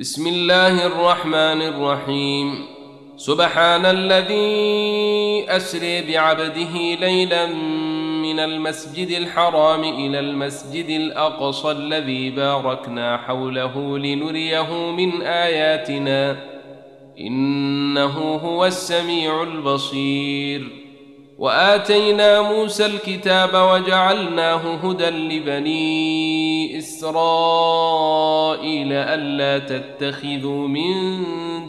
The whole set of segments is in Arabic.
بسم الله الرحمن الرحيم. سبحان الذي أسري بعبده ليلا من المسجد الحرام إلى المسجد الأقصى الذي باركنا حوله لنريه من آياتنا. إنه هو السميع البصير. وآتينا موسى الكتاب وجعلناه هدى لبني إسرائيل ألا تتخذوا من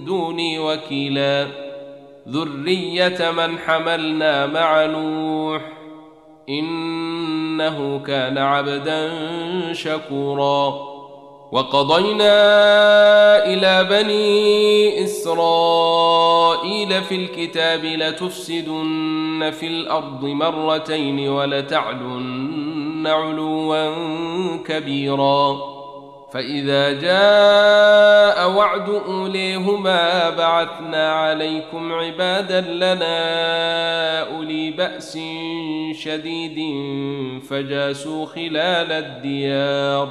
دوني وكيلا ذرية من حملنا مع نوح. إنه كان عبدا شكورا. وقضينا إلى بني إسرائيل في الكتاب لتفسدن في الأرض مرتين ولتعلن علوا كبيرا. فإذا جاء وعد أوليهما بعثنا عليكم عبادا لنا أولي بأس شديد فجاسوا خلال الديار.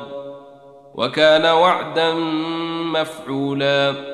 وكان وعدا مفعولا.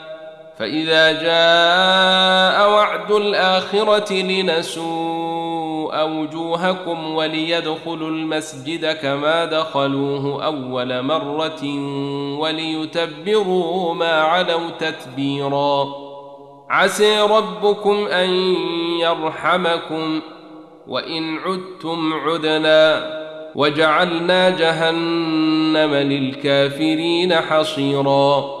فإذا جاء وعد الآخرة لنسوء أوجوهكم وليدخلوا المسجد كما دخلوه أول مرة وليتبروا ما علوا تتبيرا. عسى ربكم أن يرحمكم. وإن عدتم عدنا وجعلنا جهنم للكافرين حصيراً.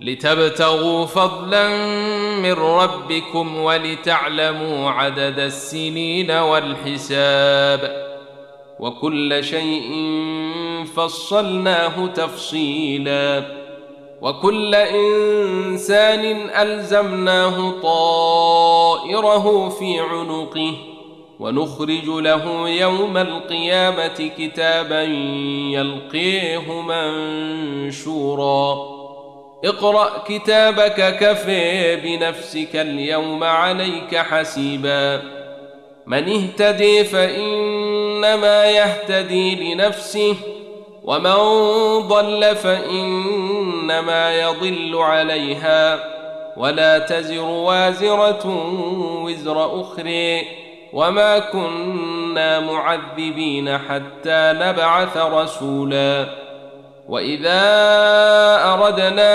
لتبتغوا فضلا من ربكم ولتعلموا عدد السنين والحساب وكل شيء فصلناه تفصيلا وكل إنسان ألزمناه طائره في عنقه ونخرج له يوم القيامة كتابا يلقيه منشورا اقرأ كتابك كفي بنفسك اليوم عليك حسيبا. من اهتدي فإنما يهتدي لنفسه ومن ضل فإنما يضل عليها. ولا تزر وازرة وزر أخرى. وما كنا معذبين حتى نبعث رسولا. واذا اردنا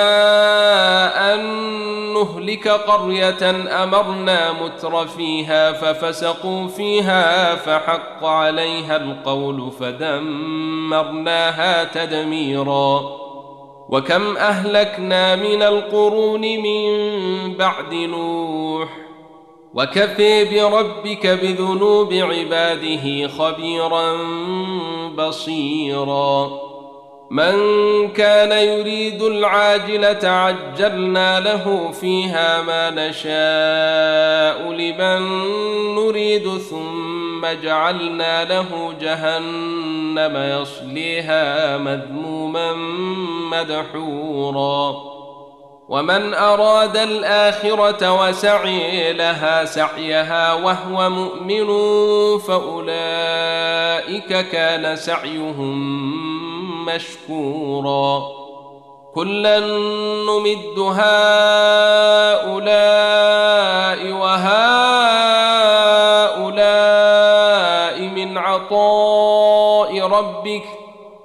ان نهلك قريه امرنا متر فيها ففسقوا فيها فحق عليها القول فدمرناها تدميرا وكم اهلكنا من القرون من بعد نوح وكفي بربك بذنوب عباده خبيرا بصيرا من كان يريد العاجلة عجلنا له فيها ما نشاء لمن نريد ثم جعلنا له جهنم يصليها مذموما مدحورا. ومن أراد الآخرة وسعي لها سعيها وهو مؤمن فأولئك كان سعيهم مشكورا. كلا نمد هؤلاء وهؤلاء من عطاء ربك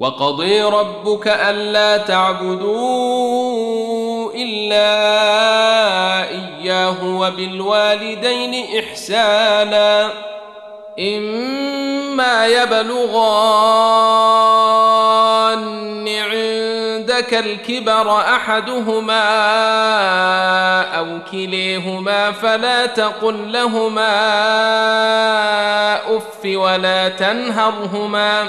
وقضي ربك ألا تعبدوا إلا إياه وبالوالدين إحسانا إما يبلغن عندك الكبر أحدهما أو كليهما فلا تقل لهما أف ولا تنهرهما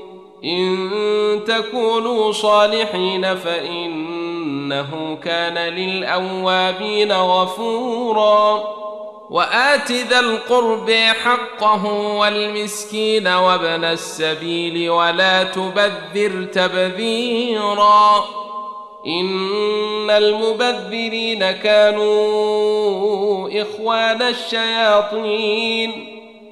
إن تكونوا صالحين فإنه كان للأوابين غفورا. وآت ذا القرب حقه والمسكين وابن السبيل ولا تبذر تبذيرا. إن المبذرين كانوا إخوان الشياطين.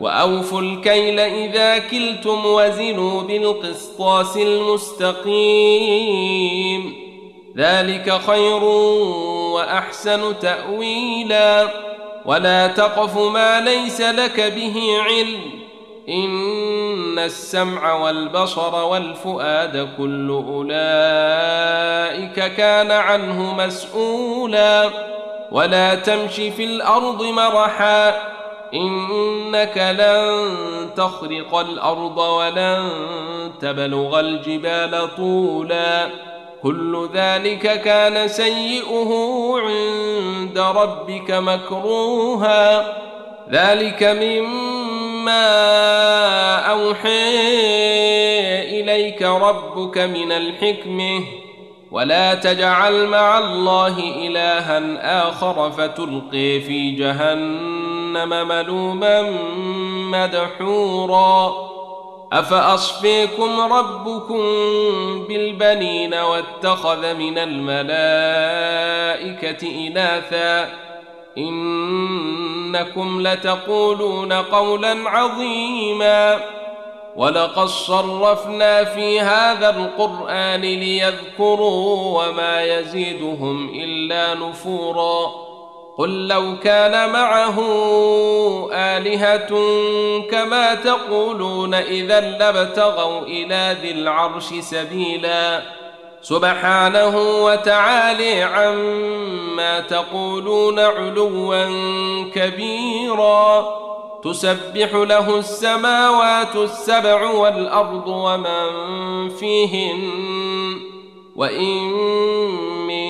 وأوفوا الكيل إذا كلتم وزنوا بالقسطاس المستقيم. ذلك خير وأحسن تأويلا. ولا تقف ما ليس لك به علم. إن السمع والبصر والفؤاد كل أولئك كان عنه مسؤولا. ولا تمش في الأرض مرحا. إنك لن تخرق الأرض ولن تبلغ الجبال طولا. كل ذلك كان سيئه عند ربك مكروها. ذلك مما أوحي إليك ربك من الحكمة. ولا تجعل مع الله إلها آخر فتلقي في جهنم. ملوما مدحورا. افاصفيكم ربكم بالبنين واتخذ من الملائكه اناثا؟ انكم لتقولون قولا عظيما. ولقد صرفنا في هذا القران ليذكروا وما يزيدهم الا نفورا. قل لو كان معه آلهة كما تقولون إذا لابتغوا إلى ذي العرش سبيلا. سبحانه وتعالي عما تقولون علوا كبيرا. تسبح له السماوات السبع والأرض ومن فيهن. وإن من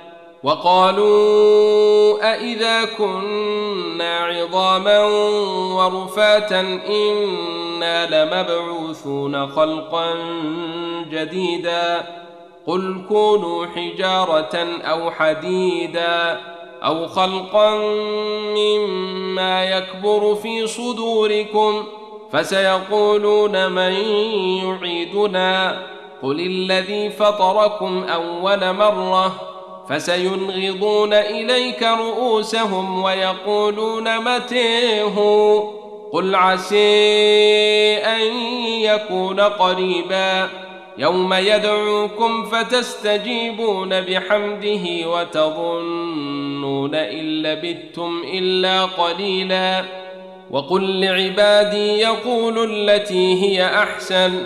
وقالوا أإذا كنا عظاما ورفاتا إنا لمبعوثون خلقا جديدا قل كونوا حجارة أو حديدا أو خلقا مما يكبر في صدوركم فسيقولون من يعيدنا قل الذي فطركم أول مرة فسينغضون إليك رؤوسهم ويقولون متيه قل عسي أن يكون قريبا. يوم يدعوكم فتستجيبون بحمده وتظنون إن لبثتم إلا قليلا. وقل لعبادي يقولوا التي هي أحسن.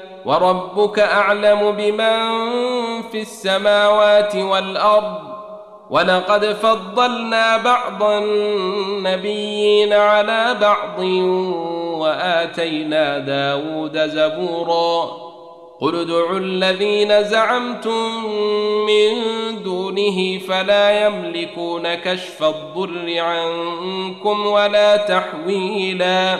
وربك أعلم بمن في السماوات والأرض. ولقد فضلنا بعض النبيين على بعض وآتينا داود زبورا. قل ادعوا الذين زعمتم من دونه فلا يملكون كشف الضر عنكم ولا تحويلا.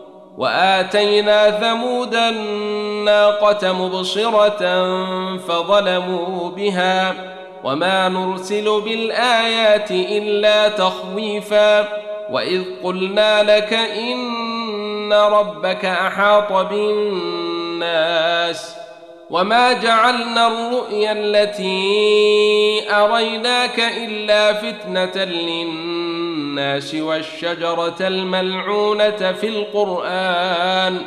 وآتينا ثمود الناقة مبصرة فظلموا بها وما نرسل بالآيات إلا تخويفا وإذ قلنا لك إن ربك أحاط بالناس وما جعلنا الرؤيا التي أريناك إلا فتنة للناس الناس والشجرة الملعونة في القرآن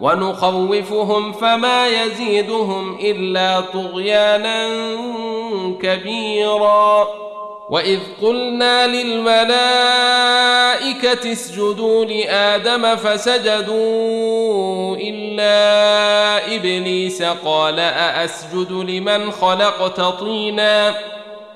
ونخوفهم فما يزيدهم إلا طغيانا كبيرا. وإذ قلنا للملائكة اسجدوا لآدم فسجدوا إلا إبليس قال أأسجد لمن خلقت طيناً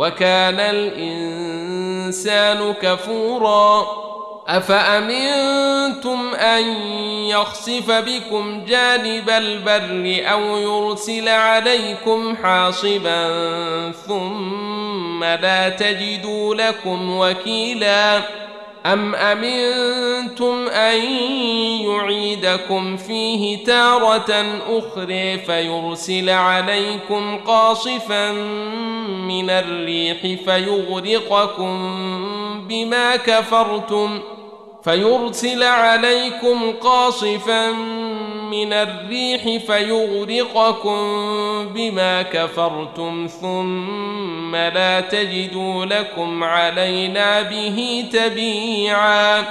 وكان الإنسان كفورا. أفأمنتم أن يخسف بكم جانب البر أو يرسل عليكم حاصبا ثم لا تجدوا لكم وكيلا؟ أم أمنتم أن يعيدكم فيه تارة أخرى فيرسل عليكم قاصفا من الريح فيغرقكم بما كفرتم ۖ فيرسل عليكم قاصفا من الريح فيغرقكم بما كفرتم ثم لا تجدوا لكم علينا به تبيعا.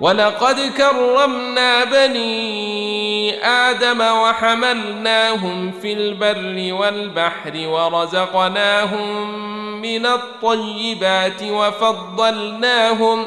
ولقد كرمنا بني آدم وحملناهم في البر والبحر ورزقناهم من الطيبات وفضلناهم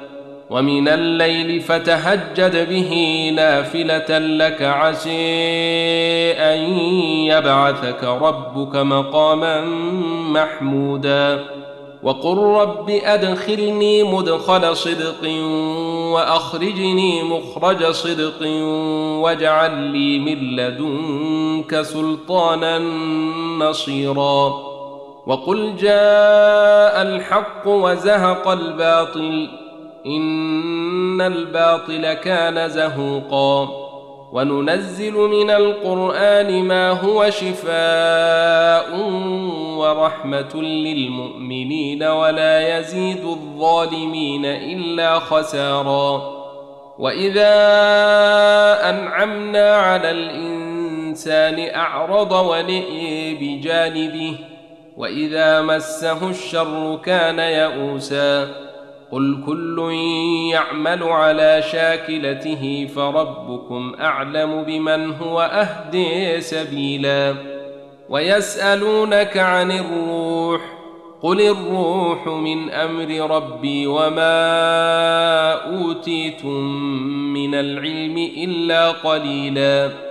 ومن الليل فتهجد به نافلة لك عسي أن يبعثك ربك مقاما محمودا. وقل رب أدخلني مدخل صدق وأخرجني مخرج صدق واجعل لي من لدنك سلطانا نصيرا. وقل جاء الحق وزهق الباطل إن الباطل كان زهوقا. وننزل من القرآن ما هو شفاء ورحمة للمؤمنين ولا يزيد الظالمين إلا خسارا. وإذا أنعمنا على الإنسان أعرض ونئي بجانبه وإذا مسه الشر كان يئوسا. قل كل يعمل على شاكلته فربكم اعلم بمن هو اهدي سبيلا ويسالونك عن الروح قل الروح من أمر ربي وما اوتيتم من العلم الا قليلا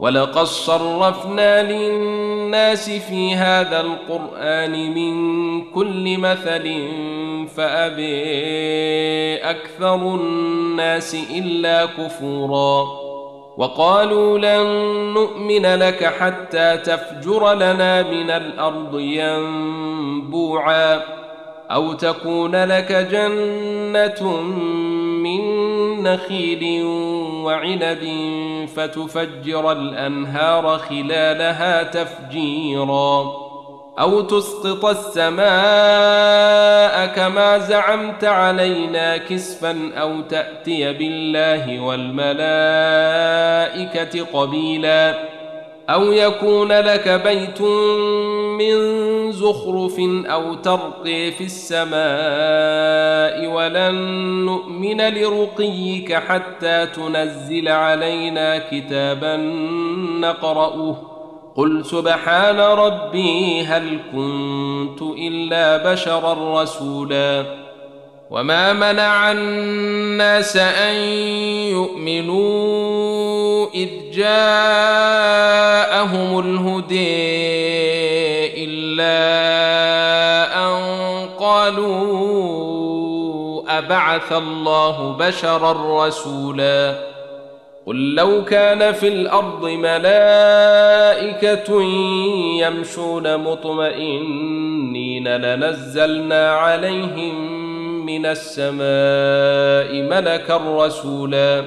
ولقد صرفنا للناس في هذا القرآن من كل مثل فابي أكثر الناس إلا كفورا وقالوا لن نؤمن لك حتى تفجر لنا من الأرض ينبوعا أو تكون لك جنة نخيل وعنب فتفجر الأنهار خلالها تفجيرا أو تسقط السماء كما زعمت علينا كسفا أو تأتي بالله والملائكة قبيلا أو يكون لك بيت من زخرف أو ترقي في السماء ولن نؤمن لرقيك حتى تنزل علينا كتابا نقرأه. قل سبحان ربي هل كنت إلا بشرا رسولا. وما منع الناس ان يؤمنوا اذ جاءهم الهدي الا ان قالوا ابعث الله بشرا رسولا قل لو كان في الأرض ملائكه يمشون مطمئنين لنزلنا عليهم من السماء ملكا رسولا.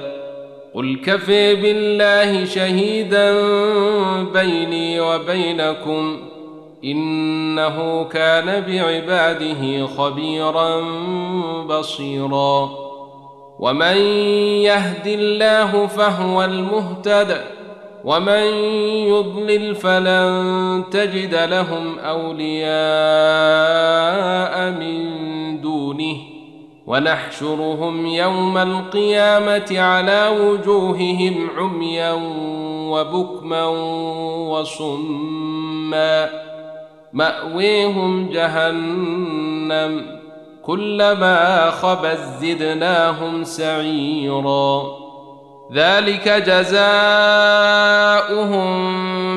قل كفي بالله شهيدا بيني وبينكم إنه كان بعباده خبيرا بصيرا. ومن يهد الله فهو المهتد ومن يضلل فلن تجد لهم أولياء من دونه. ونحشرهم يوم القيامة على وجوههم عميا وبكما وصما مأويهم جهنم كلما خبت زدناهم سعيرا ذلك جزاؤهم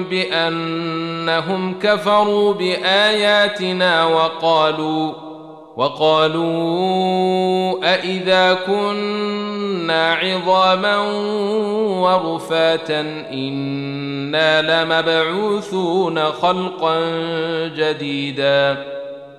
بأنهم كفروا بآياتنا وقالوا وقالوا أإذا كنا عظاما ورفاتا إنا لمبعوثون خلقا جديدا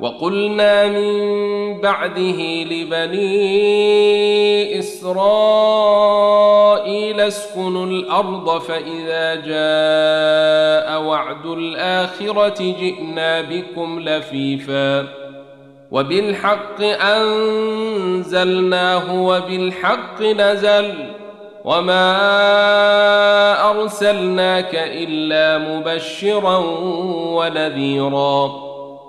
وقلنا من بعده لبني إسرائيل اسكنوا الأرض فإذا جاء وعد الآخرة جئنا بكم لفيفا وبالحق أنزلناه وبالحق نزل وما أرسلناك إلا مبشرا ونذيرا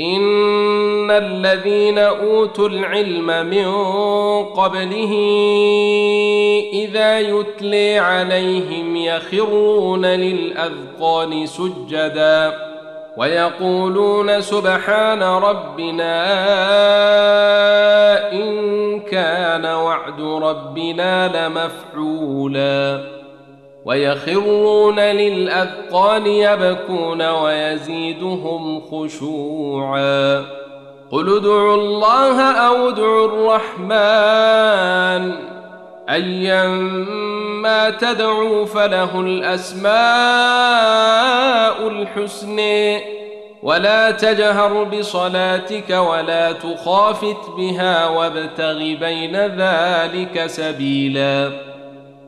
إن الذين أوتوا العلم من قبله إذا يتلي عليهم يخرون للأذقان سجدا ويقولون سبحان ربنا إن كان وعد ربنا لمفعولا ويخرون للأذقان يبكون ويزيدهم خشوعا. قل ادعوا الله أو ادعوا الرحمن. ايما تدعوا فله الأسماء الحسن. ولا تجهر بصلاتك ولا تخافت بها وابتغ بين ذلك سبيلا.